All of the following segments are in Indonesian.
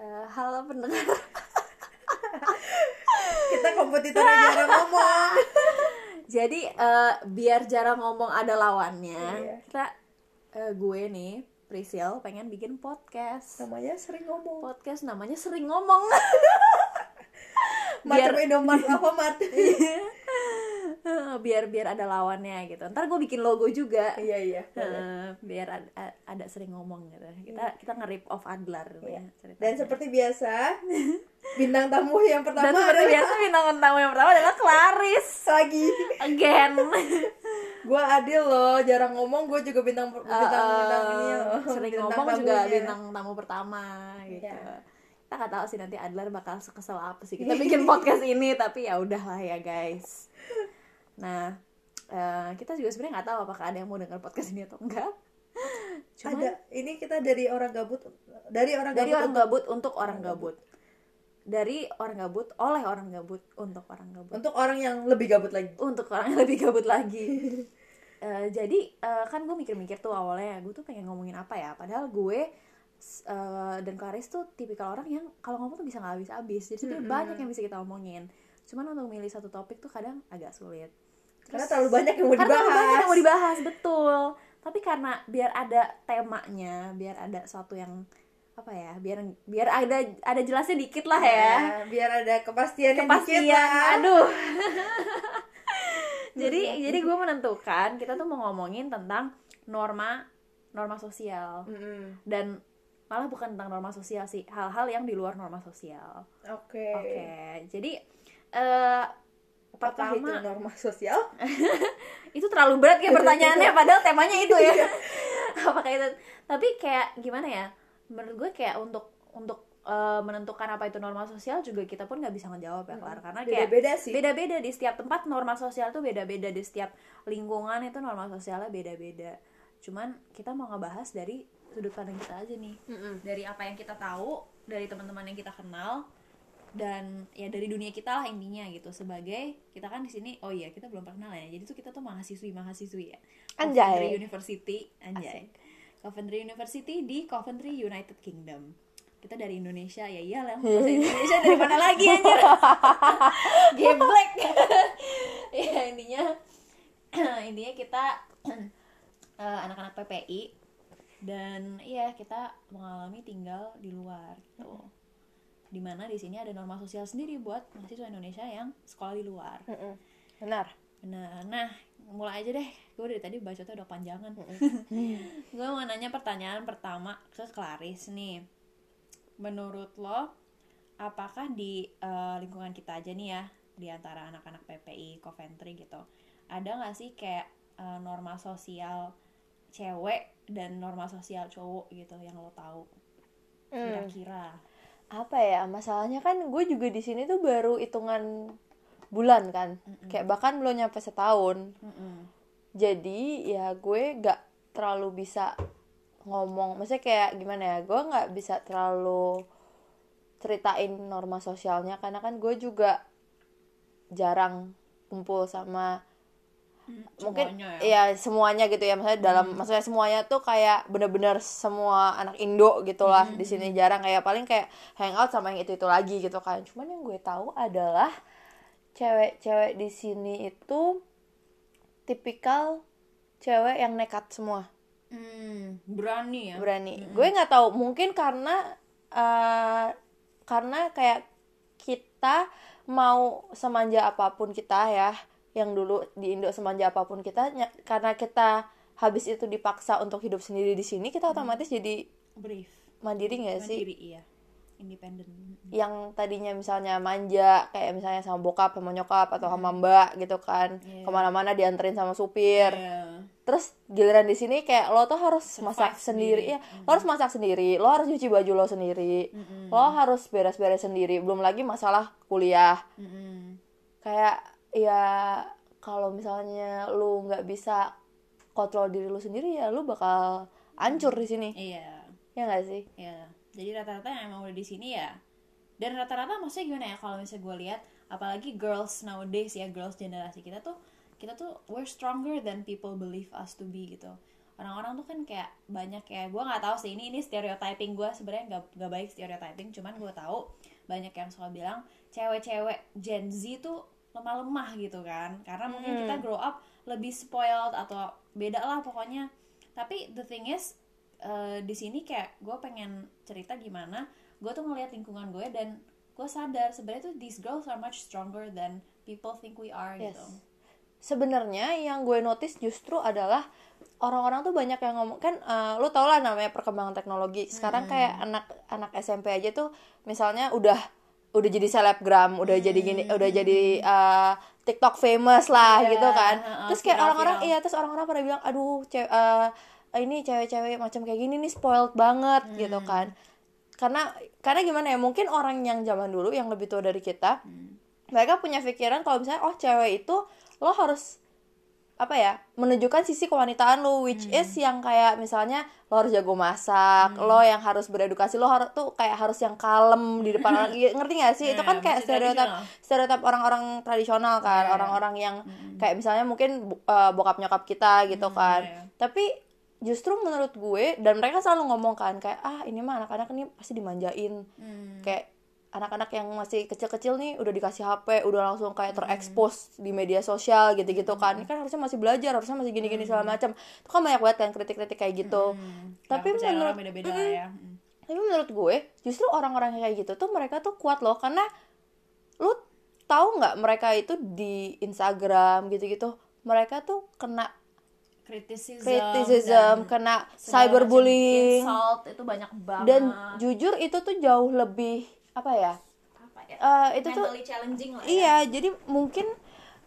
Eh, halo pendengar. Kita kompetitor jarang ngomong. Jadi eh, biar jarang ngomong ada lawannya, Iya. kita eh, gue nih Prisil pengen bikin podcast. Namanya sering ngomong. Podcast namanya sering ngomong. Macam Indomaret Biar biar ada lawannya gitu. Ntar gue bikin logo juga. Iya iya. Eh, biar ada, ada sering ngomong gitu. Kita kita nge-rip off Adler Iya. ya. Dan seperti biasa, bintang tamu yang pertama Dan seperti adalah biasa bintang tamu yang pertama adalah Claris lagi. again. Gue adil loh, jarang ngomong. Gue juga bintang bintang bintang ini loh. sering Bintang ngomong juga tamunya. bintang tamu pertama gitu. Iya. Kita nggak tahu sih nanti Adler bakal kesel apa sih kita bikin podcast ini tapi ya udahlah ya guys. Nah eh, kita juga sebenarnya nggak tahu apakah ada yang mau dengar podcast ini atau enggak. Cuman Ada. Ini kita dari orang gabut. Dari orang dari gabut. orang untuk- gabut untuk orang gabut. Dari orang gabut oleh orang gabut untuk orang gabut. Untuk orang yang lebih gabut lagi. untuk orang yang lebih gabut lagi. Eh, jadi eh, kan gue mikir-mikir tuh awalnya gue tuh pengen ngomongin apa ya padahal gue eh, dan Claris tuh tipikal orang yang kalau ngomong tuh bisa nggak habis-habis jadi sebenarnya banyak yang bisa kita omongin cuman untuk milih satu topik tuh kadang agak sulit Karena terlalu banyak yang mau karena terlalu banyak dibahas. yang mau dibahas betul tapi karena biar ada temanya biar ada suatu yang apa ya biar biar ada ada jelasnya dikit lah ya Ya, biar ada kepastian kepastian dikit lah. aduh jadi jadi gue menentukan kita tuh mau ngomongin tentang norma norma sosial Mm-mm. dan malah bukan tentang norma sosial sih hal-hal yang di luar norma sosial Oke. oke jadi eh Apakah itu pertama norma sosial? itu terlalu berat kayak pertanyaannya padahal temanya itu ya apakah itu tapi kayak gimana ya menurut gue kayak untuk untuk eh, menentukan apa itu norma sosial juga kita pun nggak bisa ngejawab ya Clara. karena kayak Beda-beda sih. beda-beda di setiap tempat norma sosial tuh beda-beda di setiap lingkungan itu norma sosialnya beda-beda cuman kita mau ngebahas dari sudut pandang kita aja nih Mm-mm. dari apa yang kita tahu dari teman-teman yang kita kenal dan ya dari dunia kita lah intinya gitu. Sebagai kita kan di sini oh iya kita belum pernah ya. Jadi tuh kita tuh mahasiswi mahasiswi ya. Anjay. Coventry University anjay. Coventry University di Coventry United Kingdom. Kita dari Indonesia ya iyalah bahasa Indonesia dari mana lagi anjir? Geblek ya intinya intinya kita eh, anak-anak PPI dan iya kita mengalami tinggal di luar gitu di mana di sini ada norma sosial sendiri buat mahasiswa Indonesia yang sekolah di luar Mm-mm. Benar. Nah, nah mulai aja deh. Gue dari tadi bacotnya udah panjangan. gue mau nanya pertanyaan pertama ke Claris nih. Menurut lo, apakah di eh, lingkungan kita aja nih ya, di antara anak-anak PPI Coventry gitu, ada nggak sih kayak eh, norma sosial cewek dan norma sosial cowok gitu yang lo tahu? Hmm. Apa ya? Masalahnya kan gue juga di sini tuh baru hitungan bulan kan. Kayak bahkan belum nyampe setahun. Mm-mm. Jadi ya gue gak terlalu bisa ngomong. Maksudnya kayak gimana ya? Gue nggak bisa terlalu ceritain norma sosialnya karena kan gue juga jarang kumpul sama mungkin Semuanya ya. ya semuanya gitu ya. Maksudnya dalam maksudnya semuanya tuh kayak bener-bener semua anak Indo gitulah di sini jarang. Kayak paling kayak hangout sama yang itu itu lagi gitu kan. Cuman yang gue tahu adalah cewek-cewek di sini itu tipikal cewek yang nekat semua. Hmm, berani ya. berani. Gue nggak tahu mungkin karena eh, karena kayak kita mau semanja apa pun kita ya yang dulu di Indo semanja apa pun kita karena kita habis itu dipaksa untuk hidup sendiri di sini kita otomatis jadi Brief. mandiri nggak sih Mandiri iya. Independen. yang tadinya misalnya manja kayak misalnya sama bokap sama nyokap atau sama mbak gitu kan Iya. ke mana-mana dianterin sama supir Iya. terus giliran di sini kayak lo tuh harus masak sendiri. sendiri, ya lo harus masak sendiri lo harus cuci baju lo sendiri lo harus beres-beres sendiri belum lagi masalah kuliah Mm-mm. kayak ya kalau misalnya lu nggak bisa kontrol diri lu sendiri ya lu bakal hancur di sini Iya. ya nggak sih Ya, jadi rata-rata yang emang udah di sini ya. Dan rata-rata maksudnya gimana ya kalau misalnya gue lihat, apalagi girls nowadays ya, girls generasi kita tuh, kita tuh we're stronger than people believe us to be gitu. orang-orang tuh kan kayak banyak ya gue nggak tahu sih ini ini stereotyping gue sebenarnya nggak nggak baik stereotyping cuman gue tahu banyak yang suka bilang cewek-cewek Gen Z tuh lemah-lemah gitu kan. Karena mungkin kita grow up lebih spoiled atau beda lah pokoknya. Tapi the thing is eh, di sini kayak gue pengen cerita gimana gue tuh ngeliat lingkungan gue dan gue sadar sebenarnya tuh these girls are much stronger than people think we are Yes. gitu. Sebenarnya yang gue notice justru adalah orang-orang tuh banyak yang ngomong kan eh, lu tau lah namanya perkembangan teknologi. Sekarang kayak anak anak SMP aja tuh misalnya udah udah jadi selebgram udah jadi gini udah jadi eh, TikTok famous lah Iya, gitu kan. heeh, terus kayak orang-orang iya terus orang-orang pada bilang aduh cew- eh, ini cewek-cewek macam kayak gini nih spoiled banget gitu kan. Karena karena gimana ya mungkin orang yang zaman dulu yang lebih tua dari kita mereka punya pikiran kalau misalnya oh cewek itu lo harus apa ya menunjukkan sisi kewanitaan lo which is yang kayak misalnya lo harus jago masak lo yang harus beredukasi lo harus tuh kayak harus yang kalem di depan orang. Iya, ngerti gak sih? Itu Iya, kan kayak masih stereotip stereotip orang-orang tradisional kan Iya. orang-orang yang kayak misalnya mungkin eh, bokap nyokap kita gitu kan. iya. tapi justru menurut gue dan mereka selalu ngomong kan kayak ah ini mah anak-anak ini pasti dimanjain. Hmm. kayak anak-anak yang masih kecil-kecil nih udah dikasih HP udah langsung kayak terekspos di media sosial gitu-gitu kan. Ini kan harusnya masih belajar harusnya masih gini-gini segala macam. Itu kan banyak banget kan kritik-kritik kayak gitu. Hmm. tapi Ya, menurut orang beda-beda lah ya. Hmm. tapi menurut gue justru orang-orang kayak gitu tuh mereka tuh kuat loh karena lu tahu nggak mereka itu di Instagram gitu-gitu mereka tuh kena criticism, criticism kena cyberbullying. insult itu banyak banget. dan jujur itu tuh jauh lebih apa ya apa ya eh, itu tuh mentally challenging lah ya. Iya, jadi mungkin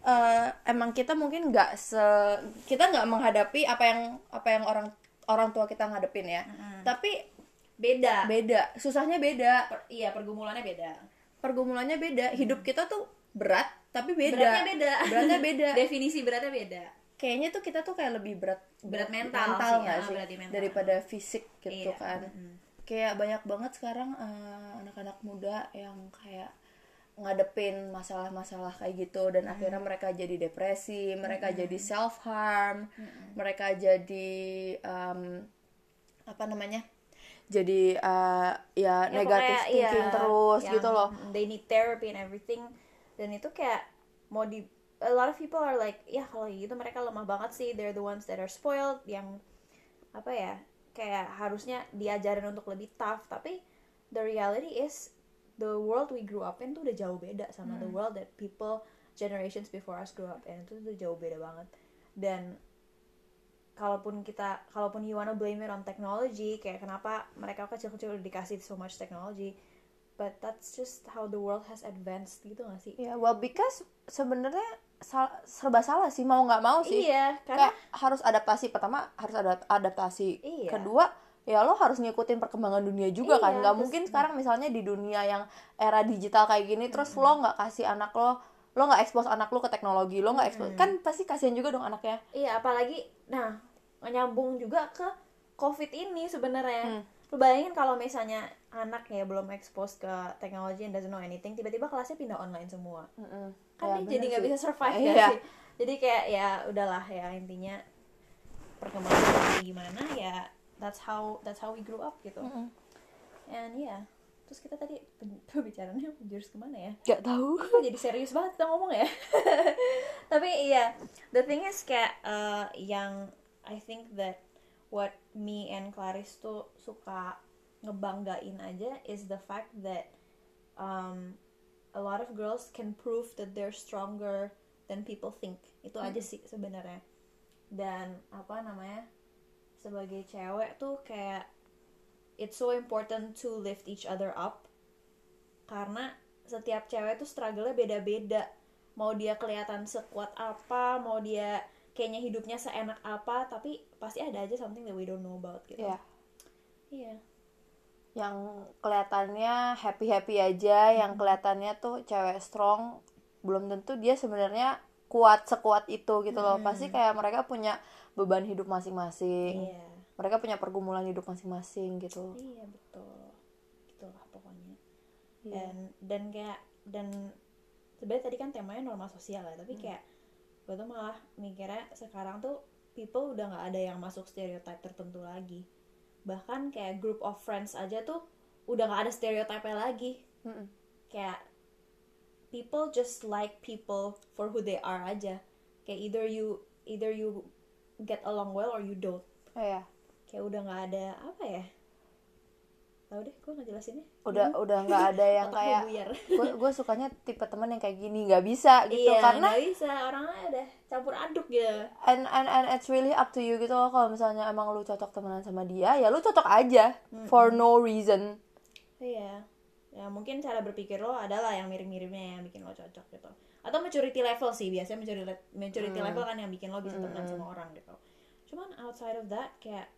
eh, emang kita mungkin nggak se kita nggak menghadapi apa yang apa yang orang orang tua kita ngadepin ya. Tapi beda beda, susahnya beda, Per- iya pergumulannya beda pergumulannya beda. Hidup kita tuh berat tapi beda. beratnya beda Beratnya beda. definisi beratnya beda Kayaknya tuh kita tuh kayak lebih berat Berat mental sih, nggak ah, sih mental. daripada fisik gitu Iya, kan. Kayak banyak banget sekarang eh, anak-anak muda yang kayak ngadepin masalah-masalah kayak gitu. Dan akhirnya mereka jadi depresi, mereka jadi self harm, mereka jadi em, apa namanya? Jadi eh, ya, Ya, negatif pokoknya, thinking iya, terus gitu loh. they need therapy and everything. Dan itu kayak mau di a lot of people are like ya kalau gitu mereka lemah banget sih. They're the ones that are spoiled. Yang apa ya kayak harusnya diajarin untuk lebih tough. Tapi the reality is the world we grew up in tuh udah jauh beda sama Hmm. the world that people generations before us grew up in itu tuh jauh beda banget dan kalaupun kita kalaupun you wanna blame it on technology kayak kenapa mereka kecil-kecil udah dikasih so much technology but that's just how the world has advanced gitu gak sih Ya, well because sebenarnya sal- serba salah sih mau nggak mau sih. iya karena kayak harus adaptasi pertama harus ada adaptasi Iya. kedua ya lo harus ngikutin perkembangan dunia juga kan. Iya, nggak terus- mungkin sekarang misalnya di dunia yang era digital kayak gini terus lo nggak kasih anak lo lo nggak expose anak lo ke teknologi lo nggak expose. Kan pasti kasihan juga dong anaknya. Iya apalagi nah nyambung juga ke covid ini sebenarnya. Hmm. lu bayangin kalau misalnya anak ya belum expose ke teknologi and doesn't know anything tiba-tiba kelasnya pindah online semua. Kan Ya, dia jadi nggak bisa survive Iya. gak sih. Jadi kayak ya udahlah ya intinya perkembangan gimana ya that's how that's how we grew up gitu. And yeah terus kita tadi pembicaraannya menjurus ke mana ya? Nggak tahu. Jadi serius banget kita ngomong ya? Tapi iya the thing is kayak uh, yang I think that what me and Clarice tuh suka ngebanggain aja is the fact that um, a lot of girls can prove that they're stronger than people think. Itu aja sih sebenarnya. Dan apa namanya sebagai cewek tuh kayak it's so important to lift each other up. Karena setiap cewek tuh struggle-nya beda-beda. Mau dia kelihatan sekuat apa mau dia kayaknya hidupnya seenak apa tapi pasti ada aja something that we don't know about gitu. Ya iya. Yang kelihatannya happy happy aja yang kelihatannya tuh cewek strong belum tentu dia sebenarnya kuat sekuat itu gitu loh. Pasti kayak mereka punya beban hidup masing-masing. Iya. Mereka punya pergumulan hidup masing-masing gitu. Iya betul. Gitulah pokoknya. Iya. dan dan kayak dan sebenarnya tadi kan temanya norma sosial ya tapi kayak gue tuh malah mikirnya sekarang tuh people udah nggak ada yang masuk stereotype tertentu lagi. Bahkan kayak group of friends aja tuh udah nggak ada stereotype lagi. Mm-mm. kayak people just like people for who they are aja. Kayak either you either you get along well or you don't. Oh, ya kayak udah nggak ada apa ya? Tau deh gue nggak jelasinnya. Udah udah nggak ada yang kayak gue gue sukanya tipe temen yang kayak gini nggak bisa gitu iya karena nggak bisa. Orangnya udah campur aduk gitu and, and and it's really up to you gitu loh kalau misalnya emang lu cocok temenan sama dia ya lu cocok aja for no reason. Iya. Ya mungkin cara berpikir lo adalah yang mirip-miripnya yang bikin lo cocok gitu atau maturity level sih biasanya maturity maturity level kan yang bikin lo bisa temenan sama orang gitu cuman outside of that kayak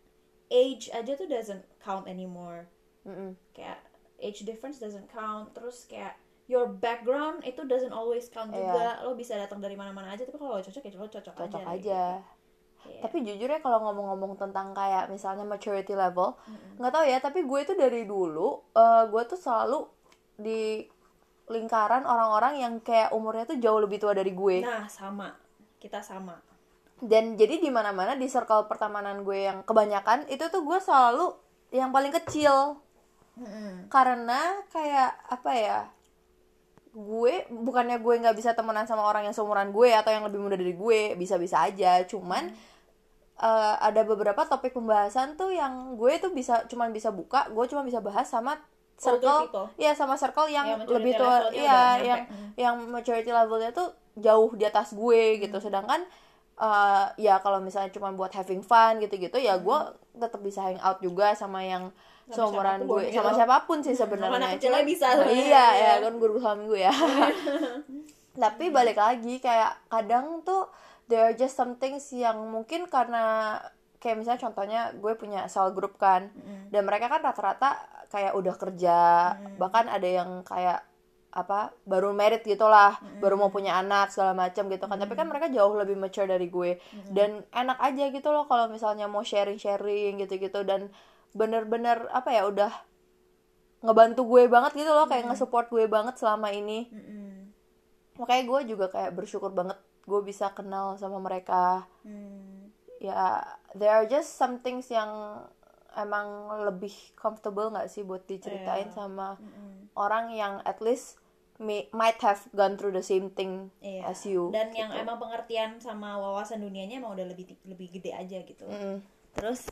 age aja tuh doesn't count anymore Mm-mm. kayak age difference doesn't count terus kayak your background itu doesn't always count Iya. juga lo bisa datang dari mana-mana aja tapi kalau lo cocok ya lo cocok, cocok aja, aja gitu. Iya. tapi jujur ya kalau ngomong-ngomong tentang kayak misalnya maturity level nggak tahu ya tapi gue itu dari dulu eh, gue tuh selalu di lingkaran orang-orang yang kayak umurnya tuh jauh lebih tua dari gue. Nah sama. Kita sama. Dan jadi di mana-mana di circle pertemanan gue yang kebanyakan itu tuh gue selalu yang paling kecil. Karena kayak apa ya gue bukannya gue nggak bisa temenan sama orang yang seumuran gue atau yang lebih muda dari gue bisa-bisa aja. Cuman eh, ada beberapa topik pembahasan tuh yang gue tuh bisa cuman bisa buka gue cuma bisa bahas sama circle iya sama circle yang Yang maturity lebih tua iya udah nyampe. yang Hmm. yang maturity levelnya tuh jauh di atas gue gitu Hmm. sedangkan eh, ya kalau misalnya cuma buat having fun gitu-gitu ya gue tetap bisa hang out juga sama yang Hmm. Seumuran gue gitu. sama siapa pun sih sebenarnya anak kecilnya bisa Nah, iya ya Iya. kan guru suami gue ya tapi balik lagi kayak kadang tuh there are just some things yang mungkin karena kayak misalnya contohnya gue punya sel grup kan. Dan mereka kan rata-rata kayak udah kerja bahkan ada yang kayak apa baru married gitulah baru mau punya anak segala macam gitu kan. Tapi kan mereka jauh lebih mature dari gue. Dan enak aja gitu loh kalau misalnya mau sharing sharing gitu gitu dan bener-bener apa ya udah ngebantu gue banget gitu loh kayak nge-support gue banget selama ini. Mm-mm. makanya gue juga kayak bersyukur banget gue bisa kenal sama mereka. Hmm. ya there are just some things yang emang lebih comfortable nggak sih buat diceritain Iya. sama Mm-mm. orang yang at least may, might have gone through the same thing Iya. as you Dan yang gitu. emang pengertian sama wawasan dunianya emang udah lebih lebih gede aja gitu. Mm-mm. Terus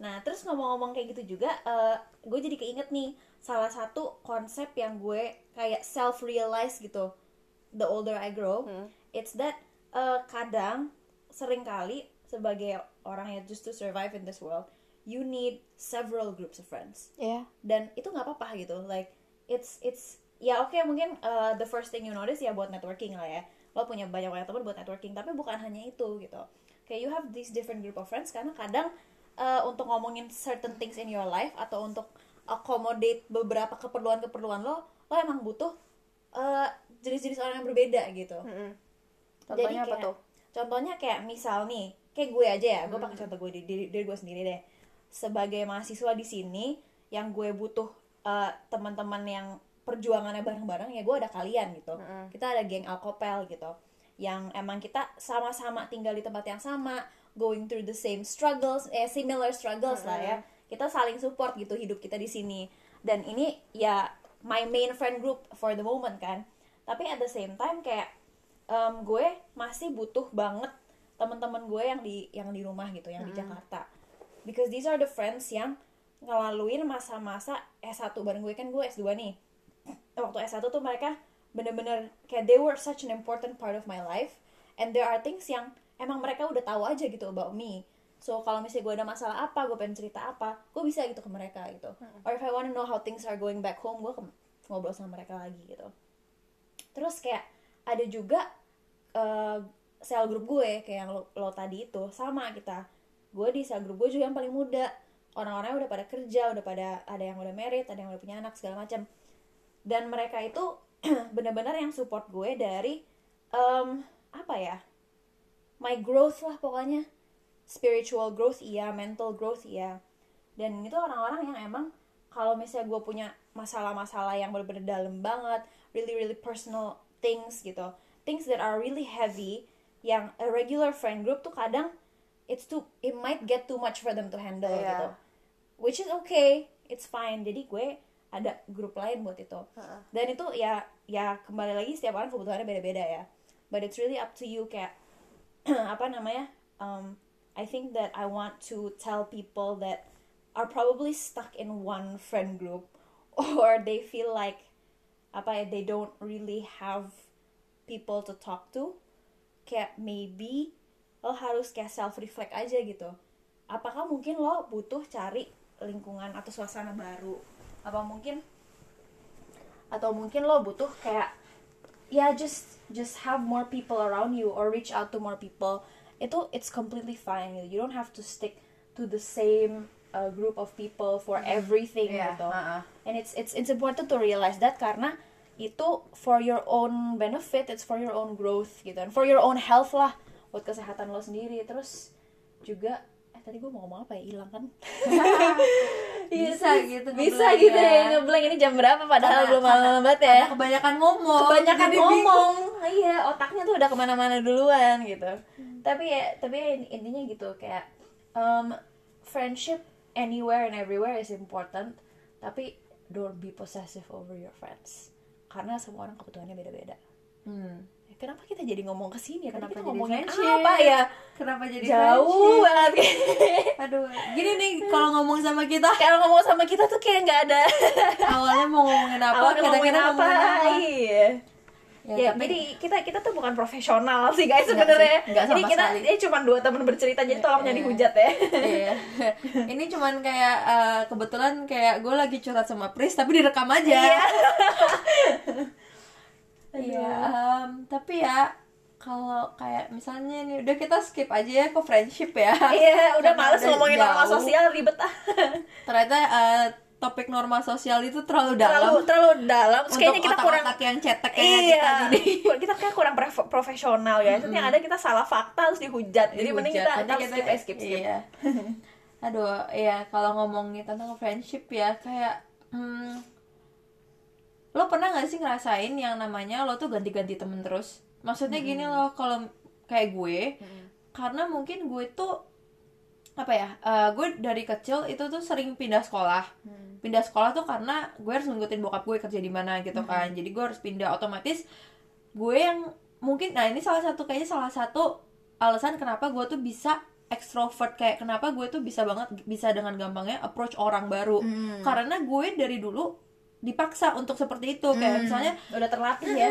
Nah, terus ngomong-ngomong kayak gitu juga, gue jadi keinget nih salah satu konsep yang gue kayak self realize gitu. The older I grow, Hmm. it's that eh, kadang sering kali sebagai orang yang just to survive in this world, you need several groups of friends. Iya. Dan itu nggak apa-apa gitu. Like it's it's ya oke mungkin uh, the first thing you notice ya buat networking lah ya. Lo punya banyak banyak teman buat networking, tapi bukan hanya itu gitu. Kayak you have these different group of friends karena kadang uh, untuk ngomongin certain things in your life atau untuk accommodate beberapa keperluan-keperluan lo, lo emang butuh uh, jenis-jenis orang yang berbeda gitu. Mm-mm. contohnya apa kayak- tuh Contohnya kayak misal nih, kayak gue aja ya, gue pakai contoh gue di diri, diri gue sendiri deh. Sebagai mahasiswa di sini, yang gue butuh eh, teman-teman yang perjuangannya bareng-bareng ya gue ada kalian gitu. Kita ada geng alkopel gitu, yang emang kita sama-sama tinggal di tempat yang sama, going through the same struggles, eh similar struggles lah ya. Kita saling support gitu hidup kita di sini. Dan ini ya my main friend group for the moment kan. Tapi at the same time kayak em, gue masih butuh banget teman-teman gue yang di yang di rumah gitu yang di Jakarta. Because these are the friends yang ngelaluin masa-masa S1 bareng gue kan gue S2 nih. Waktu S1 tuh mereka bener-bener kayak they were such an important part of my life. And there are things yang emang mereka udah tahu aja gitu about me. So kalau misalnya gue ada masalah apa gue pengen cerita apa gue bisa gitu ke mereka gitu. Or if I wanna know how things are going back home gue ngobrol sama mereka lagi gitu. Terus kayak ada juga eh, sel grup gue kayak yang lo, lo tadi itu sama kita. Gue di sel grup gue juga yang paling muda. Orang-orangnya udah pada kerja udah pada ada yang udah married ada yang udah punya anak segala macam dan mereka itu benar-benar yang support gue dari em, apa ya my growth lah pokoknya. Spiritual growth iya mental growth iya. Dan itu orang-orang yang emang kalau misalnya gue punya masalah-masalah yang bener-bener dalam banget really really personal things gitu things that are really heavy yang a regular friend group tuh kadang it's too it might get too much for them to handle Iya. gitu. Which is okay it's fine. Jadi gue ada grup lain buat itu. Heeh. dan itu ya ya kembali lagi setiap orang kebutuhannya beda-beda ya. But it's really up to you kayak apa namanya um, I think that I want to tell people that are probably stuck in one friend group or they feel like apa ya they don't really have people to talk to kayak maybe lo harus kayak self reflect aja gitu. Apakah mungkin lo butuh cari lingkungan atau suasana baru? Apa mungkin? Atau mungkin lo butuh kayak ya just just have more people around you or reach out to more people. Itu it's completely fine gitu. you don't have to stick to the same uh, group of people for everything Iya, gitu. heeh. and it's it's it's important to realize that karena itu for your own benefit it's for your own growth gitu. And for your own health lah buat kesehatan lo sendiri. Terus juga eh tadi gue mau ngomong apa ya? Hilang kan? Bisa gitu bisa gitu ya. ya. Ngeblank ini jam berapa? Padahal belum malam banget ya. Karena kebanyakan ngomong. Kebanyakan ngomong. Iya otaknya tuh udah ke mana-mana duluan gitu. Tapi ya tapi ya intinya gitu kayak um, friendship anywhere and everywhere is important. Tapi don't be possessive over your friends karena semua orang kebutuhannya beda-beda. Hmm. Ya, kenapa kita jadi ngomong ke sini? Ya Kenapa kita jadi ngomongin friendship? apa ya? Kenapa jadi jauh banget. Aduh, gini nih kalau ngomong sama kita. Kalau ngomong sama kita tuh kayak nggak ada. Awalnya mau ngomongin apa, Awalnya ngomongin kira-kira apa, ngomongin apa. iya Ya, ya, tapi- jadi kita kita tuh bukan profesional sih guys sebenarnya. Jadi kita sekali. ini cuma dua teman bercerita jadi tolong jangan Iya. dihujat ya. Iya. Ini cuman kayak eh, kebetulan kayak gue lagi curhat sama Pris tapi direkam aja. Iya. Iya, em, tapi ya kalau kayak misalnya nih udah kita skip aja ya ke friendship ya. Iya, udah males ngomongin norma jauh. sosial ribet ah. Ternyata eh, topik norma sosial itu terlalu terlalu dalam terlalu dalam. Terus kayaknya kita kurang otak-otak yang cetek kayak Iya, kita kita kayak kurang profesional ya. Itu yang ada kita salah fakta terus dihujat. Jadi mending kita, kita skip, eh, skip, skip. Iya. Aduh, iya kalau ngomongin tentang friendship ya kayak hmm, lo pernah gak sih ngerasain yang namanya lo tuh ganti-ganti temen terus? Maksudnya gini loh, kalau kayak gue, karena mungkin gue tuh apa ya? eh, gue dari kecil itu tuh sering pindah sekolah. Pindah sekolah tuh karena gue harus ngikutin bokap gue kerja di mana gitu kan. Jadi gue harus pindah otomatis gue yang mungkin nah ini salah satu kayaknya salah satu alasan kenapa gue tuh bisa extrovert kayak kenapa gue tuh bisa banget bisa dengan gampangnya approach orang baru karena gue dari dulu dipaksa untuk seperti itu kayak misalnya Udah terlatih ya.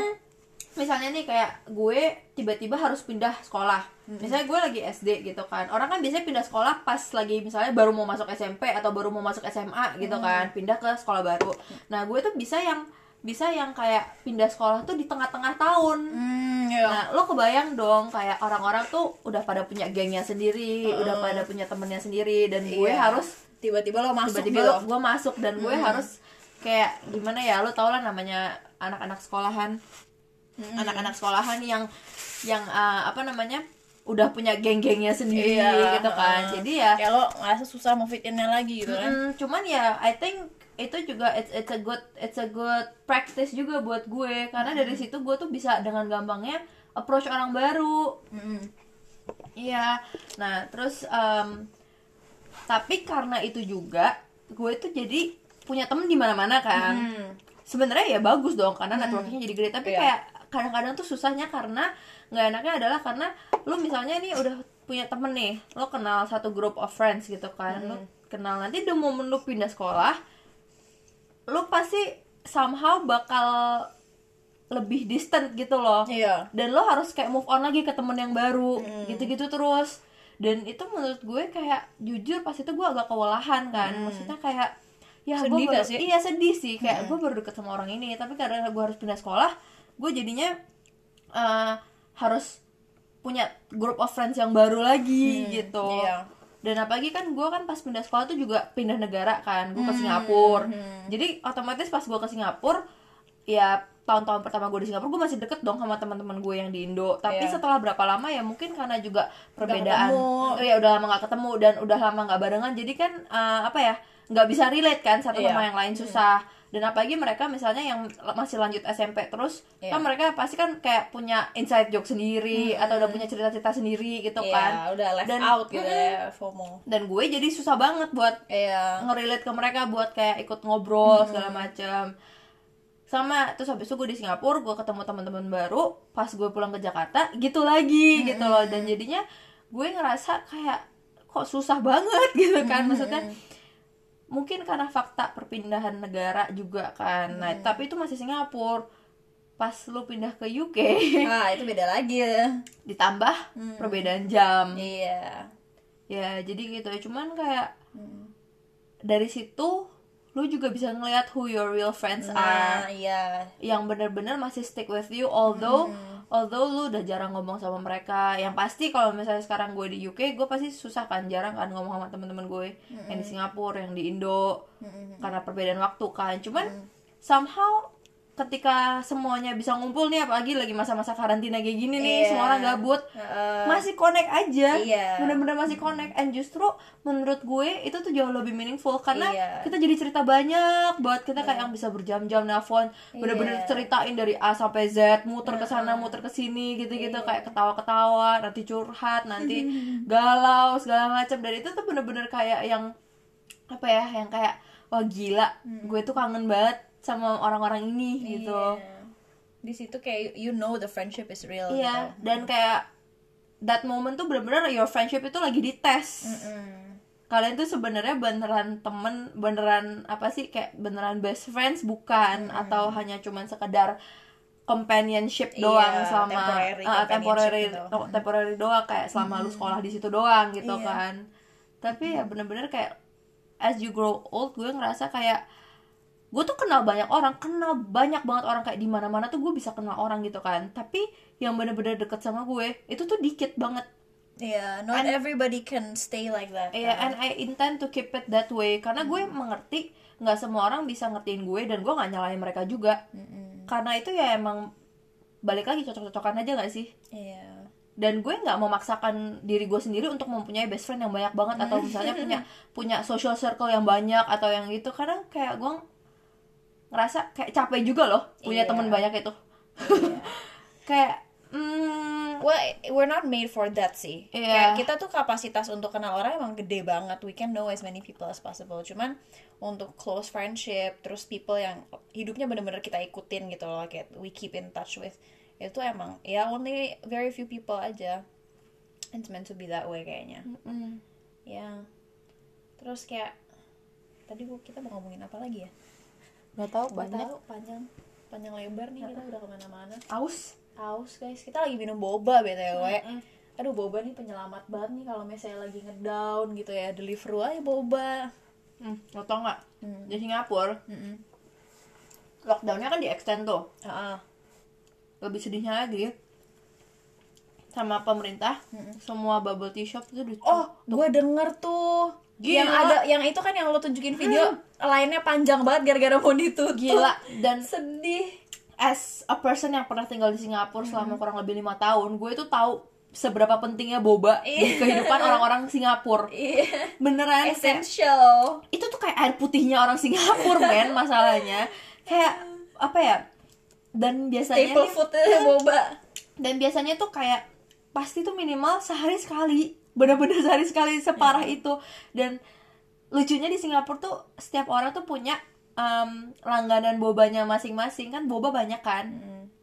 Misalnya nih kayak gue tiba-tiba harus pindah sekolah. Misalnya gue lagi SD gitu kan. Orang kan biasanya pindah sekolah pas lagi misalnya baru mau masuk SMP atau baru mau masuk SMA gitu kan. Pindah ke sekolah baru. Nah gue tuh bisa yang bisa yang kayak pindah sekolah tuh di tengah-tengah tahun. Hmm, iya. Nah, lo kebayang dong kayak orang-orang tuh udah pada punya gengnya sendiri, udah pada punya temennya sendiri dan gue Iya. harus tiba-tiba lo masuk tiba-tiba gitu. lo- gue masuk dan gue harus kayak gimana ya lo tau lah namanya anak-anak sekolahan anak-anak sekolahan yang yang uh, apa namanya udah punya geng-gengnya sendiri Iya, gitu kan heeh. jadi ya lo ngerasa susah mau fit in-nya lagi gitu kan. mm, cuman ya I think itu juga it's it's a good it's a good practice juga buat gue karena dari situ gue tuh bisa dengan gampangnya approach orang baru. Iya. Nah, terus em, tapi karena itu juga gue tuh jadi punya temen di mana-mana kan. Hmm. Sebenarnya ya bagus dong karena networkingnya jadi gede. Tapi Iya. kayak kadang-kadang tuh susahnya karena nggak enaknya adalah karena lu misalnya nih udah punya temen nih, lo kenal satu group of friends gitu kan, lo kenal nanti the moment lu pindah sekolah, lu pasti somehow bakal lebih distant gitu loh. Iya. dan lo harus kayak move on lagi ke temen yang baru gitu-gitu terus. Dan itu menurut gue kayak jujur pas itu gue agak kewalahan kan. Maksudnya kayak ya gue Sedih baru, gak sih? iya sedih sih. Kayak gue baru deket sama orang ini tapi karena gue harus pindah sekolah gue jadinya eh, harus punya group of friends yang baru lagi gitu iya. dan apalagi kan gue kan pas pindah sekolah tuh juga pindah negara kan gue ke Hmm, Singapura jadi otomatis pas gue ke Singapura ya tahun-tahun pertama gue di Singapura gue masih deket dong sama teman-teman gue yang di Indo tapi Iya. setelah berapa lama ya mungkin karena juga perbedaan ketemu. ya udah lama nggak ketemu dan udah lama nggak barengan jadi kan eh, apa ya nggak bisa relate kan satu Iya. sama yang lain susah dan apalagi mereka misalnya yang masih lanjut SMP terus Iya. kan mereka pasti kan kayak punya inside joke sendiri atau udah punya cerita-cerita sendiri gitu Iya, kan. udah left Dan- out gitu ya FOMO. Dan gue jadi susah banget buat iya. ngerelate ke mereka buat kayak ikut ngobrol segala macam sama terus habis itu gue di Singapura gue ketemu teman-teman baru pas gue pulang ke Jakarta gitu lagi gitu loh. Dan jadinya gue ngerasa kayak kok susah banget gitu kan. Maksudnya mungkin karena fakta perpindahan negara juga kan. Nah tapi itu masih Singapura. Pas lu pindah ke UK ah itu beda lagi. ya ditambah perbedaan jam. Iya. Ya jadi gitu. Ya cuman kayak dari situ lu juga bisa ngelihat who your real friends nah are. iya. Yang bener-bener masih stick with you although although lu udah jarang ngomong sama mereka yang pasti kalau misalnya sekarang gue di UK gue pasti susah kan jarang kan ngomong sama temen-temen gue. Yang di Singapura yang di Indo karena perbedaan waktu kan. Cuman somehow ketika semuanya bisa ngumpul nih apalagi lagi masa-masa karantina kayak gini nih Iya. semua orang gabut Heeh. masih connect aja Iya. bener-bener masih connect and justru menurut gue itu tuh jauh lebih meaningful karena Iya. kita jadi cerita banyak buat kita kayak yang bisa berjam-jam nelfon bener-bener Iya. ceritain dari A sampai Z muter ke sana muter ke sini gitu-gitu Iya. kayak ketawa-ketawa nanti curhat nanti galau segala macam dan itu tuh bener-bener kayak yang apa ya yang kayak wah gila gue tuh kangen banget sama orang-orang ini gitu Iya. di situ kayak you know the friendship is real iya gitu. dan kayak that moment tuh bener-bener your friendship itu lagi dites Mm. kalian tuh sebenarnya beneran temen beneran apa sih kayak beneran best friends bukan atau hanya cuman sekedar companionship Iya, doang selama temporary ah, temporary gitu. temporary doang kayak selama lu sekolah di situ doang gitu Iya. kan tapi ya bener-bener kayak as you grow old gue ngerasa kayak gue tuh kenal banyak orang kenal banyak banget orang kayak di mana mana tuh gue bisa kenal orang gitu kan tapi yang bener-bener deket sama gue itu tuh dikit banget Iya, not everybody can stay like that. Iya, kan. and I intend to keep it that way karena gue mengerti nggak semua orang bisa ngertiin gue dan gue nggak nyalain mereka juga. Karena itu ya emang balik lagi cocok-cocokan aja gak sih? Iya. Dan gue nggak memaksakan diri gue sendiri untuk mempunyai best friend yang banyak banget atau misalnya punya punya social circle yang banyak atau yang gitu. Karena kayak gue ngerasa kayak capek juga loh punya Iya. temen banyak itu. kayak hmm, Well, we're not made for that sih. Iya. Kayak kita tuh kapasitas untuk kenal orang emang gede banget. We can know as many people as possible. Cuman untuk close friendship, terus people yang hidupnya bener-bener kita ikutin gitu loh, kayak we keep in touch with, itu emang ya only very few people aja. It's meant to be that way kayaknya. mm, Ya. Terus kayak tadi gua kita mau ngomongin apa lagi ya? Nggak tahu banyak. tahu, panjang panjang lebar nih kita udah ke mana-mana. Aus. Aus guys, kita lagi minum boba btw. Aduh boba nih penyelamat banget nih kalau misalnya lagi ngedown gitu ya, deliver aja boba. Hmm, lo tau nggak? Hmm. Di Singapura lockdownnya kan di extend tuh Heeh. lebih sedihnya lagi sama pemerintah semua bubble tea shop itu Oh, gue denger tuh. Gila. Yang ada yang itu kan yang lo tunjukin video lainnya panjang banget gara-gara mau ditutup. gila dan Sedih. as a person yang pernah tinggal di Singapura selama kurang lebih lima tahun gue itu tahu seberapa pentingnya boba di kehidupan orang-orang Singapura Iya. beneran kayak- Essential. itu tuh kayak air putihnya orang Singapura men masalahnya kayak apa ya dan biasanya Staple nih- food boba. dan biasanya tuh kayak pasti tuh minimal sehari sekali. Bener-bener sehari sekali separah itu. Dan lucunya di Singapura tuh setiap orang tuh punya em, langganan bobanya masing-masing. Kan boba banyak kan.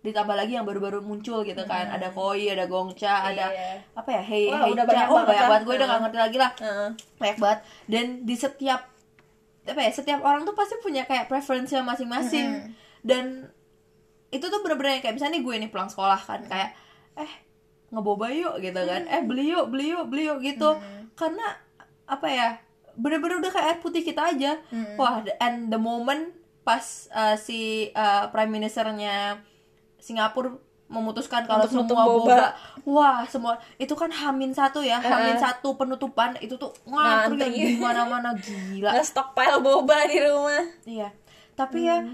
Ditambah lagi yang baru-baru muncul gitu kan. Ada koi ada gongcha ada Iya. apa ya? Hey Wah, hey udah banyak oh banget banyak lah. banget. Gue udah gak ngerti lagi lah. Heeh. banyak banget. Dan di setiap apa ya setiap orang tuh pasti punya kayak preferensinya masing-masing. Dan itu tuh bener-bener kayak misalnya nih gue nih pulang sekolah kan. Kayak eh ngeboba yuk gitu kan. Eh beli yuk beli yuk beli yuk gitu. Karena apa ya bener-bener udah kayak air putih kita aja. Wah the- and the moment pas uh, si uh, prime ministernya Singapura memutuskan kalau Untuk semua boba. boba. Wah semua itu kan hamin satu ya hamin satu penutupan itu tuh ngantri yang Ngantri. di mana-mana gila. Nggak stockpile boba di rumah. iya. Tapi ya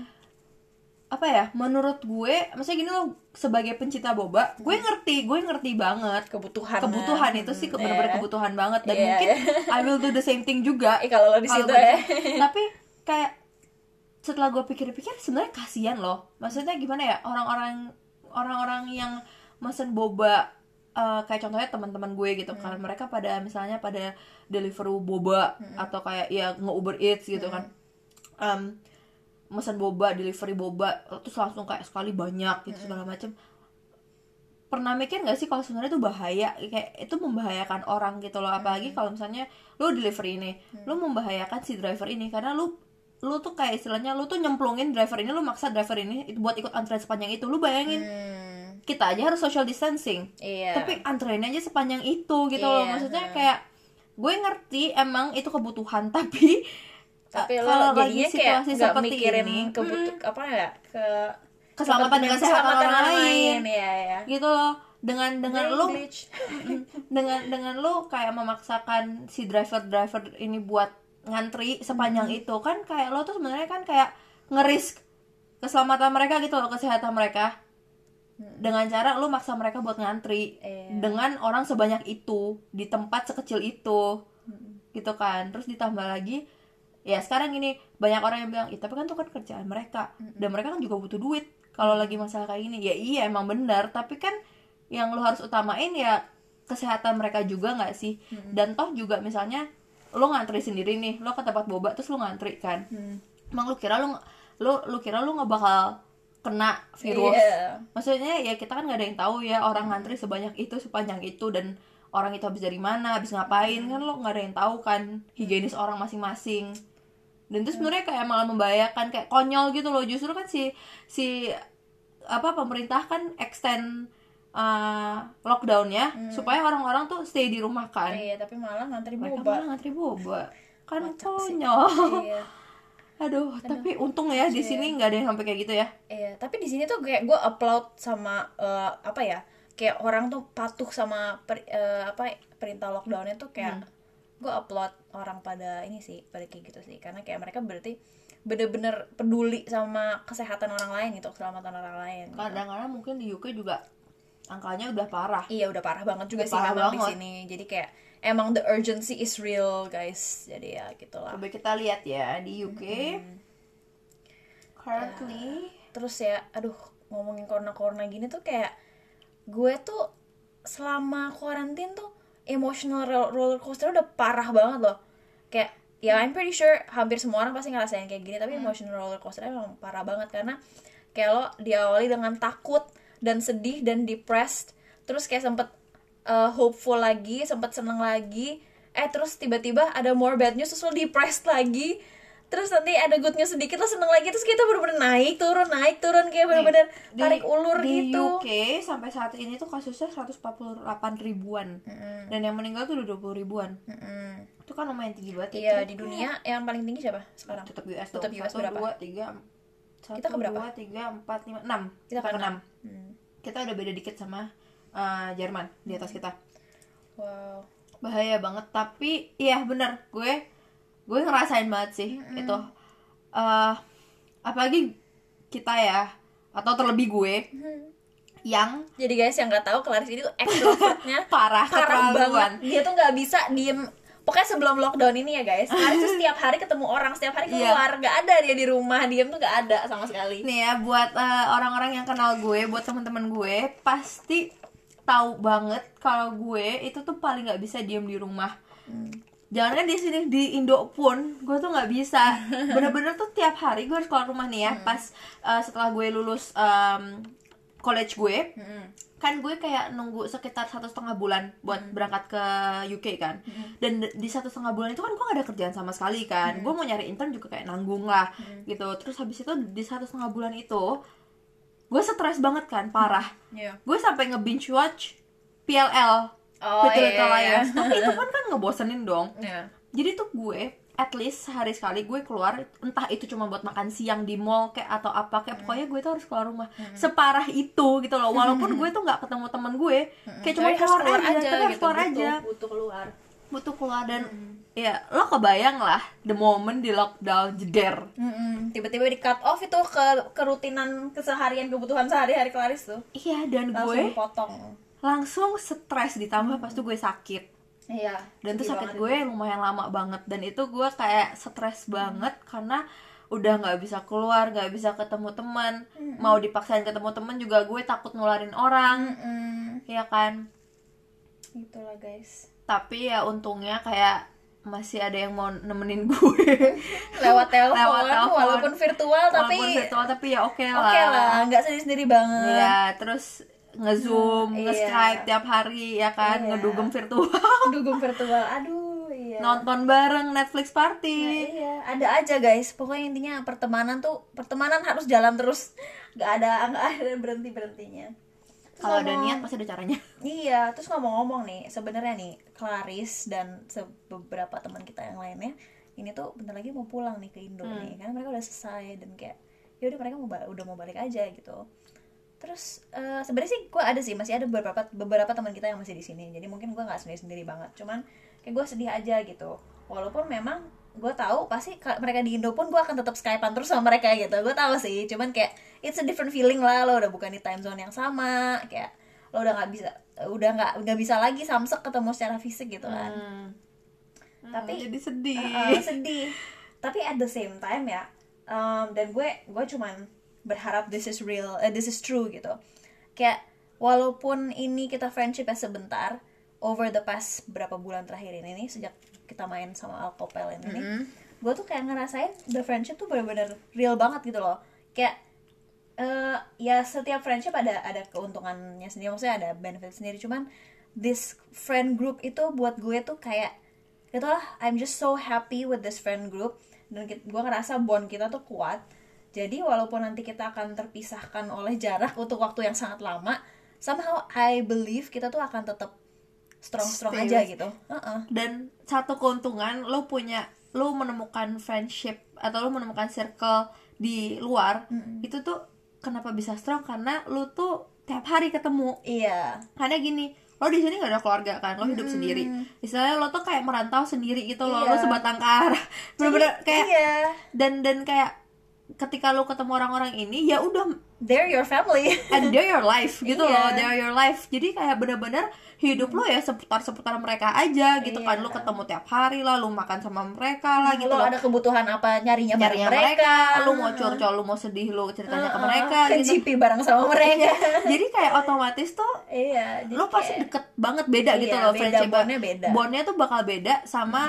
apa ya menurut gue maksudnya gini loh sebagai pencinta boba gue ngerti gue ngerti banget Kebutuhan. kebutuhan itu sih Hmm, bener-bener iya. kebutuhan banget. Dan Iya, mungkin I will do the same thing juga Eh, kalau lo di situ ya. tapi kayak setelah gue pikir-pikir sebenarnya kasihan loh. Maksudnya gimana ya orang-orang orang-orang yang mesen boba eh, kayak contohnya teman-teman gue gitu kan. Mereka pada misalnya pada deliver boba atau kayak ya nge Uber Eats gitu kan. Em, mesen boba delivery boba terus langsung kayak sekali banyak gitu segala macem. Pernah mikir nggak sih kalau sebenarnya itu bahaya? Kayak itu membahayakan orang gitu loh. Apalagi kalau misalnya lu delivery ini lu membahayakan si driver ini. Karena lu lu tuh kayak istilahnya lu tuh nyemplungin driver ini lu maksa driver ini itu buat ikut antrean sepanjang itu. Lu bayangin Hmm, kita aja harus social distancing. Iya. Tapi antreannya aja sepanjang itu gitu loh. Iya, maksudnya hmm. kayak gue ngerti emang itu kebutuhan tapi tapi lo kalau lagi jadinya kayak situasi nggak seperti mikirin ini kebutuh apa ya ke keselamatan dan kesehatan orang lain ya ya gitu loh dengan dengan lu dengan dengan lu kayak memaksakan si driver driver ini buat ngantri sepanjang Hmm. itu kan kayak lo tuh sebenarnya kan kayak ngerisk keselamatan mereka gitu loh kesehatan mereka dengan cara lu maksa mereka buat ngantri Hmm. Iya. dengan orang sebanyak itu di tempat sekecil itu Hmm. gitu kan terus ditambah lagi ya sekarang ini banyak orang yang bilang Ih, tapi kan itu kan kerjaan mereka. Hmm. dan mereka kan juga butuh duit kalau lagi masalah kayak gini. Ya iya emang benar. Tapi kan yang lu harus utamain ya kesehatan mereka juga nggak sih? Hmm. dan toh juga misalnya lu ngantri sendiri nih lo ke tempat boba terus lu ngantri kan. Hmm. emang lu kira lu lu lu kira lu nggak bakal kena virus? Iya. maksudnya ya kita kan nggak ada yang tahu ya orang ngantri sebanyak itu sepanjang itu dan orang itu habis dari mana habis ngapain kan lo nggak ada yang tahu kan higienis orang masing-masing dan itu sebenarnya kayak malah membahayakan kayak konyol gitu loh. Justru kan si si apa pemerintah kan extend uh, lockdownnya supaya orang-orang tuh stay di rumah kan. Iya, tapi malah ngantri mereka boba. malah ngantri boba. Kan konyol. Iya. aduh, tapi untung ya di sini nggak ada yang sampai kayak gitu ya. Iya, tapi di sini tuh kayak gue upload sama eh, apa ya? Kayak orang tuh patuh sama per- eh, apa perintah lockdownnya tuh kayak gue upload orang pada ini sih, pada kayak gitu sih. Karena kayak mereka berarti bener-bener peduli sama kesehatan orang lain gitu, keselamatan orang lain. gitu. kadang-kadang mungkin di UK juga angkanya udah parah Iya udah parah banget juga Udah sih parah memang di sini. Jadi kayak emang the urgency is real guys. Jadi ya gitulah. coba kita lihat ya di UK currently terus ya aduh ngomongin corona corona gini tuh kayak gue tuh selama karantin tuh emotional ro- roller coaster udah parah banget loh. Kayak ya I'm pretty sure hampir semua orang pasti ngerasain kayak gini tapi emotional roller coaster emang parah banget karena kayak lo diawali dengan takut dan sedih dan depressed terus kayak sempet uh, hopeful lagi sempet seneng lagi eh terus tiba-tiba ada more bad news terus lo depressed lagi terus nanti ada good news sedikit lo seneng lagi terus kita bener-bener naik turun naik turun kayak bener-bener di- tarik ulur di gitu UK sampai saat ini tuh kasusnya 148 ribuan dan yang meninggal tuh udah 20 ribuan Mm-mm. itu kan lumayan tinggi banget iya Itu di dunia yang paling tinggi siapa sekarang tetap US Tetap. US Satu, berapa? dua, tiga, satu, Kita ke berapa? dua, tiga, empat, lima, enam. Kita ke enam. Hmm. Kita udah beda dikit sama uh, Jerman di atas kita. wow Bahaya banget. Tapi iya bener gue gue ngerasain banget sih itu. eh apalagi kita ya atau terlebih gue yang jadi guys yang nggak tahu Clarice ini tuh extrovertnya parah, parah banget. Dia tuh nggak bisa diem. Pokoknya sebelum lockdown ini ya guys. Tuh setiap hari ketemu orang setiap hari Iya. keluar. Nggak ada dia di rumah diem tuh nggak ada sama sekali. Nih ya buat eh, orang-orang yang kenal gue, buat teman-teman gue pasti tahu banget kalau gue itu tuh paling nggak bisa diem di rumah. Jangan kan di sini di Indo pun gue tuh nggak bisa. Bener-bener tuh tiap hari gue harus keluar rumah nih ya. Pas eh, setelah gue lulus em, college gue, Mm-mm. kan gue kayak nunggu sekitar satu setengah bulan buat berangkat ke UK kan. Dan d- di satu setengah bulan itu kan gue gak ada kerjaan sama sekali kan. Gue mau nyari intern juga kayak nanggung lah gitu. Terus habis itu di satu setengah bulan itu gue stres banget kan parah. Iya. gue sampai nge binge watch PLL Oh, iya, Little iya, Liars tapi itu kan kan ngebosenin dong. Iya. jadi tuh gue at least sehari sekali gue keluar entah itu cuma buat makan siang di mall kayak atau apa kayak pokoknya gue tuh harus keluar rumah. Separah itu gitu loh. Walaupun gue tuh nggak ketemu temen gue kayak cuma harus keluar, aja, tapi harus gitu, keluar butuh, aja. Butuh keluar. Butuh keluar dan ya lo kebayang lah the moment di lockdown jeder. Mm-mm. tiba-tiba di cut off itu ke kerutinan keseharian kebutuhan sehari-hari Clarice tuh. Iya dan langsung gue dipotong langsung stres ditambah pas tuh gue sakit. Iya dan tuh sakit gue lumayan lama banget. Dan itu gue kayak stres banget karena udah nggak bisa keluar nggak bisa ketemu teman. Mau dipaksain ketemu teman juga gue takut nularin orang. Mm-mm. ya kan? Itulah guys. tapi ya untungnya kayak masih ada yang mau nemenin gue. Lewat telepon, Lewat telepon. walaupun virtual tapi walaupun virtual tapi ya oke lah. oke lah, nggak sendiri-sendiri banget. Iya, terus nge-zoom, Hmm, nge-skype iya. tiap hari ya kan, Iya. ngedugem virtual. Dugem virtual, aduh iya. Nonton bareng Netflix Nah, party. iya, ada aja guys. Pokoknya intinya pertemanan tuh pertemanan harus jalan terus. Gak ada nggak ada berhenti berhentinya. Kalau ada niat pasti ada caranya. Iya, terus ngomong-ngomong nih, sebenarnya nih Claris dan beberapa teman kita yang lainnya ini tuh bentar lagi mau pulang nih ke Indo Hmm. nih, karena mereka udah selesai dan kayak ya udah mereka mau udah mau balik aja gitu. Terus eh, sebenarnya sih gue ada sih masih ada beberapa beberapa teman kita yang masih di sini, jadi mungkin gue nggak sendiri sendiri banget, cuman kayak gue sedih aja gitu. Walaupun memang gue tahu pasti ka- mereka di Indo pun gue akan tetap skypean terus sama mereka gitu gue tahu sih cuman kayak it's a different feeling lah lo udah bukan di time zone yang sama kayak lo udah nggak bisa udah nggak nggak bisa lagi samsek ketemu secara fisik gitu kan Hmm. Tapi- Hmm, jadi sedih. Uh, sedih tapi at the same time ya um, dan gue gue cuman berharap this is real eh, this is true gitu. Kayak walaupun ini kita friendship ya sebentar over the past berapa bulan terakhir ini nih sejak kita main sama Alkopel ini nih gue tuh kayak ngerasain the friendship tuh bener-bener real banget gitu loh. Kayak eh ya setiap friendship ada ada keuntungannya sendiri maksudnya ada benefit sendiri. Cuman this friend group itu buat gue tuh kayak gitu lah I'm just so happy with this friend group. Dan gue ngerasa bond kita tuh kuat jadi walaupun nanti kita akan terpisahkan oleh jarak untuk waktu yang sangat lama somehow I believe kita tuh akan tetap strong strong Stay aja with- gitu. Heeh. Dan satu keuntungan lo punya lo menemukan friendship atau lo menemukan circle di luar itu tuh kenapa bisa strong? Karena lo tuh tiap hari ketemu. Iya. Karena gini lo di sini gak ada keluarga kan lo hidup sendiri. Istilahnya lo tuh kayak merantau sendiri gitu lo Iya. sebatang kara bener-bener kayak iya. dan dan kayak ketika lo ketemu orang-orang ini ya udah they're your family. And they're your life gitu Iya. loh they're your life. Jadi kayak bener-bener hidup lo ya seputar-seputar mereka aja gitu kan. Iya. lo ketemu tiap hari lah lo makan sama mereka lah gitu lo ada kebutuhan apa nyarinya bareng nyarinya mereka, lo mau curcol lo mau sedih lo ceritanya ke mereka ke gitu. GP bareng sama mereka. Jadi kayak otomatis tuh iya jadi lo pasti kayak deket banget beda gitu Iya, loh beda, friendship bondnya beda. bondnya tuh bakal beda sama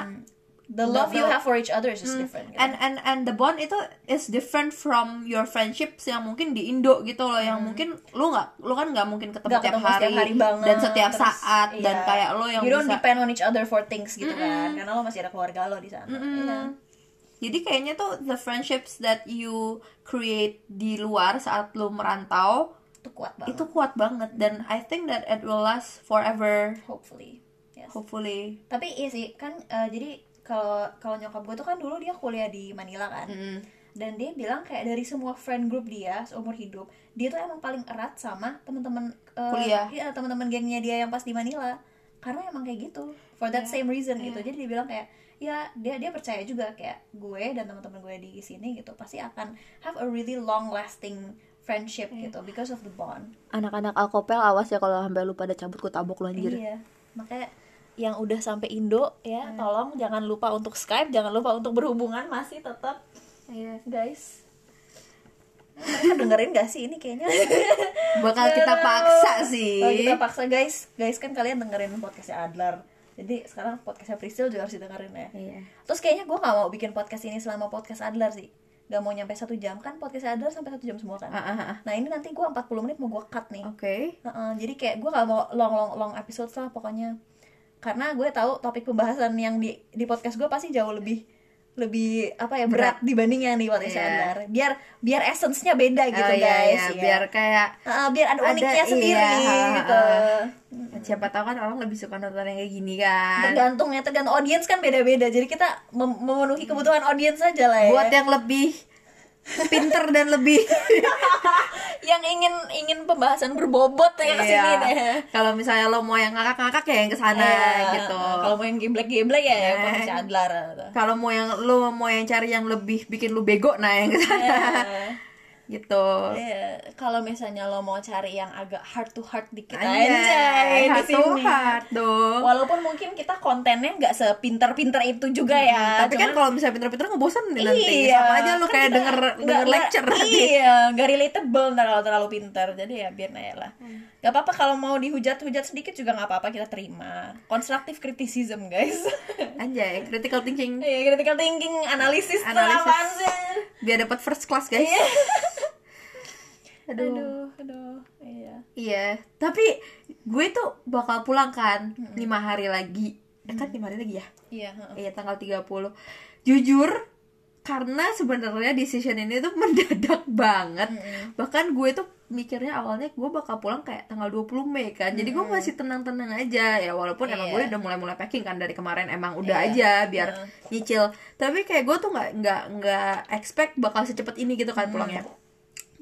the love the- you have for each other is just different gitu. and and and the bond itu is different from your friendships yang mungkin di Indo gitu loh yang mungkin lu nggak lu kan nggak mungkin ketemu, Hmm. Tiap, hari, setiap hari banget dan setiap terus, saat dan iya. kayak lo yang you don't bisa depend on each other for things gitu kan karena lo masih ada keluarga lo di sana Iya. jadi kayaknya tuh the friendships that you create di luar saat lu merantau itu kuat banget itu kuat banget dan I think that it will last forever hopefully yes. hopefully tapi iya sih kan eh, jadi kalau kalau nyokap gue tuh kan dulu dia kuliah di Manila kan. Mm. dan dia bilang kayak dari semua friend group dia seumur hidup dia tuh emang paling erat sama teman-teman eh, Kuliah. iya teman-teman gengnya dia yang pas di Manila. Karena emang kayak gitu for that same reason gitu. Jadi dia bilang kayak ya dia dia percaya juga kayak gue dan teman-teman gue di sini gitu pasti akan have a really long lasting friendship gitu because of the bond. Anak-anak alkopel awas ya kalau sampai lu pada cabut ku tabok lu anjir. Iya, makanya yang udah sampai Indo ya, tolong jangan lupa untuk Skype, jangan lupa untuk berhubungan masih tetap Iya. guys. Mereka dengerin gak sih ini kayaknya? bakal kita paksa sih Kalau kita paksa guys, guys kan kalian dengerin podcastnya Adler. Jadi sekarang podcastnya Priscil juga harus didengerin ya. Iya. Terus kayaknya gue gak mau bikin podcast ini selama podcast Adler sih. Gak mau nyampe satu jam kan podcast Adler sampai satu jam semua kan. Ah, ah. Nah ini nanti gue 40 menit mau gue cut nih. Oke. Heeh, jadi kayak gue gak mau long long long episode lah pokoknya karena gue tahu topik pembahasan yang di di podcast gue pasti jauh lebih lebih apa ya berat, dibanding yang di podcast Iya. Andar biar biar essence-nya beda gitu Oh, iya, guys. Iya. ya. biar kayak Heeh, biar ada ada- uniknya sendiri iya, gitu. Siapa tahu kan orang lebih suka nonton yang kayak gini kan? Tergantung ya tergantung audiens kan beda-beda. Jadi kita mem- memenuhi kebutuhan audiens aja lah ya. Buat yang lebih pinter dan lebih. Yang ingin ingin pembahasan berbobot ya ke sini Iya. deh kalau misalnya lo mau yang ngakak-ngakak ya yang ke sana Iya, gitu. Kalau mau yang geblek-geblek ya, ya Eh. podcast Adlar kalau mau yang lo mau yang cari yang lebih bikin lu bego nah yang ke sana Eh, gitu Iya, kalau misalnya lo mau cari yang agak heart to heart dikit Anjay, di heart to sini. heart dong Walaupun mungkin kita kontennya nggak sepinter-pinter itu juga ya. tapi kan cuman- kalau misalnya pinter-pinter ngebosan nih nanti Iya, sama aja lu kan kayak denger nggak- denger nggak- lecture Iya, gak relatable ntar kalau terlalu pinter. Jadi ya biar aja lah. Hmm. Gak apa-apa kalau mau dihujat-hujat sedikit juga nggak apa-apa kita terima. Constructive criticism guys. anjay critical thinking Iya, critical thinking, analisis, Analisis. apaan sih? biar dapat first class guys Iya. aduh. Aduh, aduh, iya. iya tapi gue tuh bakal pulang kan lima hari lagi ya kan lima hari lagi ya Iya, heeh. Iya tanggal 30 Jujur karena sebenarnya decision ini tuh mendadak banget Bahkan gue tuh mikirnya awalnya gue bakal pulang kayak tanggal 20 Mei kan. Jadi gue masih tenang-tenang aja. Ya walaupun emang Iya. gue udah mulai-mulai packing kan Dari kemarin emang udah Iya. aja biar nyicil. Tapi kayak gue tuh nggak nggak nggak expect bakal secepat ini gitu kan pulangnya.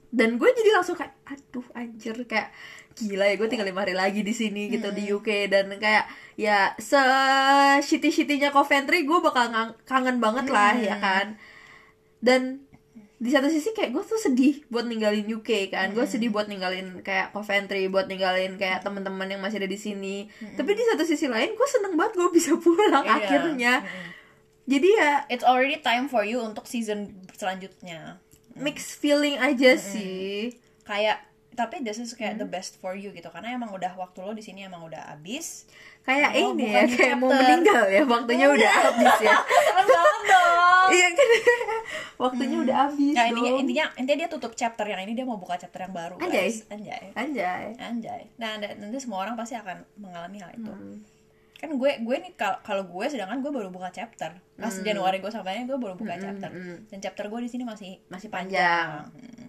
Dan gue jadi langsung kayak aduh anjir kayak gila ya gue tinggal lima hari lagi di sini gitu di UK dan kayak ya se shitty shittynya Coventry gue bakal kangen banget lah ya kan. Dan di satu sisi kayak gue tuh sedih buat ninggalin UK kan. Gue sedih buat ninggalin kayak Coventry buat ninggalin kayak teman-teman yang masih ada di sini. Tapi di satu sisi lain gue seneng banget gue bisa pulang Iya. akhirnya. jadi ya It's already time for you untuk season selanjutnya. mixed feeling aja sih. Kayak tapi this is kayak the best for you gitu. Karena emang udah waktu lo di sini emang udah habis. Kayak Oh, ini ya kayak mau chapter. meninggal ya waktunya udah habis ya dong. iya kan waktunya udah habis Nah, intinya, intinya intinya dia tutup chapter yang ini dia mau buka chapter yang baru, Anjay. guys. Anjay. anjay Anjay. Nah, nanti semua orang pasti akan mengalami hal itu. Hmm. Kan gue gue nih kal- kalau gue sedangkan gue baru buka chapter. Pas Hmm. Januari gue sampainya gue baru buka chapter. Dan chapter gue di sini masih Masih panjang. panjang. Hmm.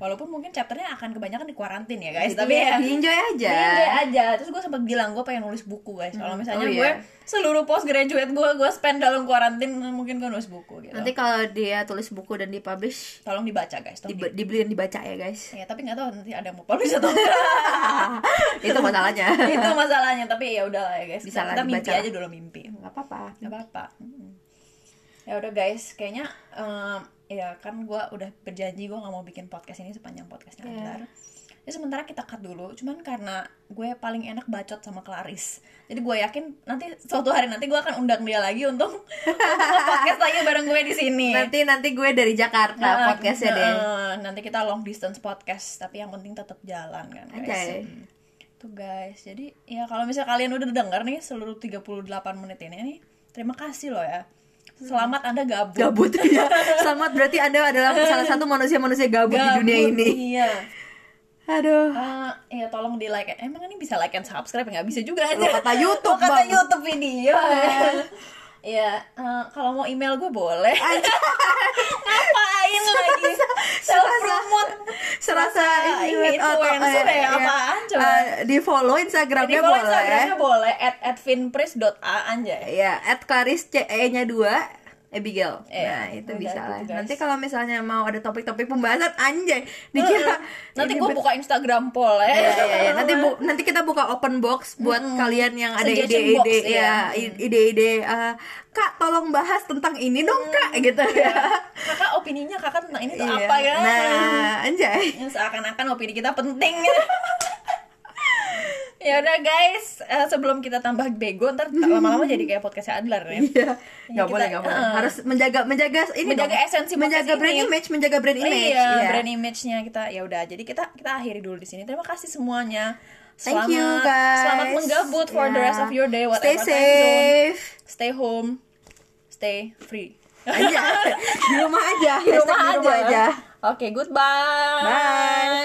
Walaupun mungkin chapternya akan kebanyakan di kuarantin ya, guys. Jadi Tapi ya enjoy aja Enjoy aja. Terus gue sempat bilang gue pengen nulis buku, guys. Kalau misalnya Oh, gue iya. seluruh postgraduate gue gue spend dalam kuarantin mungkin gue nulis buku gitu. nanti kalau dia tulis buku dan dipublish tolong dibaca, guys. Tolong di, dibeli dan dibaca ya guys Ya, tapi nggak tahu nanti ada yang mau publish atau enggak. itu masalahnya itu masalahnya, tapi ya udahlah ya guys. Bisa kita mimpi dibaca lah. aja dulu mimpi. nggak apa-apa Gak apa-apa. Ya udah guys, kayaknya ya kan gue udah berjanji gue nggak mau bikin podcast ini sepanjang podcastnya. Adlar. Jadi sementara kita cut dulu, cuman karena gue paling enak bacot sama Claris. Jadi gue yakin nanti suatu hari nanti gue akan undang dia lagi untuk untuk podcast lagi bareng gue di sini. nanti nanti gue dari Jakarta Nah, podcastnya deh nah, nanti kita long distance podcast tapi yang penting tetap jalan kan guys. Hmm. tuh guys jadi ya kalau misalnya kalian udah denger nih seluruh 38 menit ini nih terima kasih loh ya selamat anda gabut. Gabut ya selamat berarti anda adalah salah satu manusia-manusia gabut, di dunia Gabut, ini. iya. Aduh. Eh, ya tolong di like emang ini bisa like and subscribe? Nggak bisa juga. Aja Lo kata YouTube, Lo kata Bang. YouTube video ya eh, kalau mau email gue boleh. Ngapain lagi? self promote serasa ini influencer ya, apaan coba? Eh, di follow di instagramnya follow boleh. Instagramnya boleh at at finpris.a anjay. Ya at Claris C E nya dua Abigail. Eh, nah, itu bisa lah. guys. Nanti kalau misalnya mau ada topik-topik pembahasan anjay, dikira nanti ini gue buka instagram poll ya Iya, iya, iya. Nanti bu- nanti kita buka open box buat kalian yang ada ide-ide ya, ide-ide eh, Kak tolong bahas tentang ini dong Kak gitu ya. kakak opininya kakak tentang ini tuh Iya. apa ya Nah, anjay. Ya, seakan-akan opini kita penting. ya udah guys eh, sebelum kita tambah bego ntar lama-lama jadi kayak podcastnya Adler ya Iya, nggak boleh nggak boleh. eh. Harus menjaga menjaga ini Menjaga dong. esensi menjaga podcast brand ini. image, menjaga brand image. iya, brand image-nya kita ya udah jadi kita kita akhiri dulu di sini terima kasih semuanya Thank you guys. selamat menggabut for the Ya. rest of your day Stay whatever zone. safe. stay home stay free Aja. di rumah aja. di rumah aja, aja. oke goodbye Bye.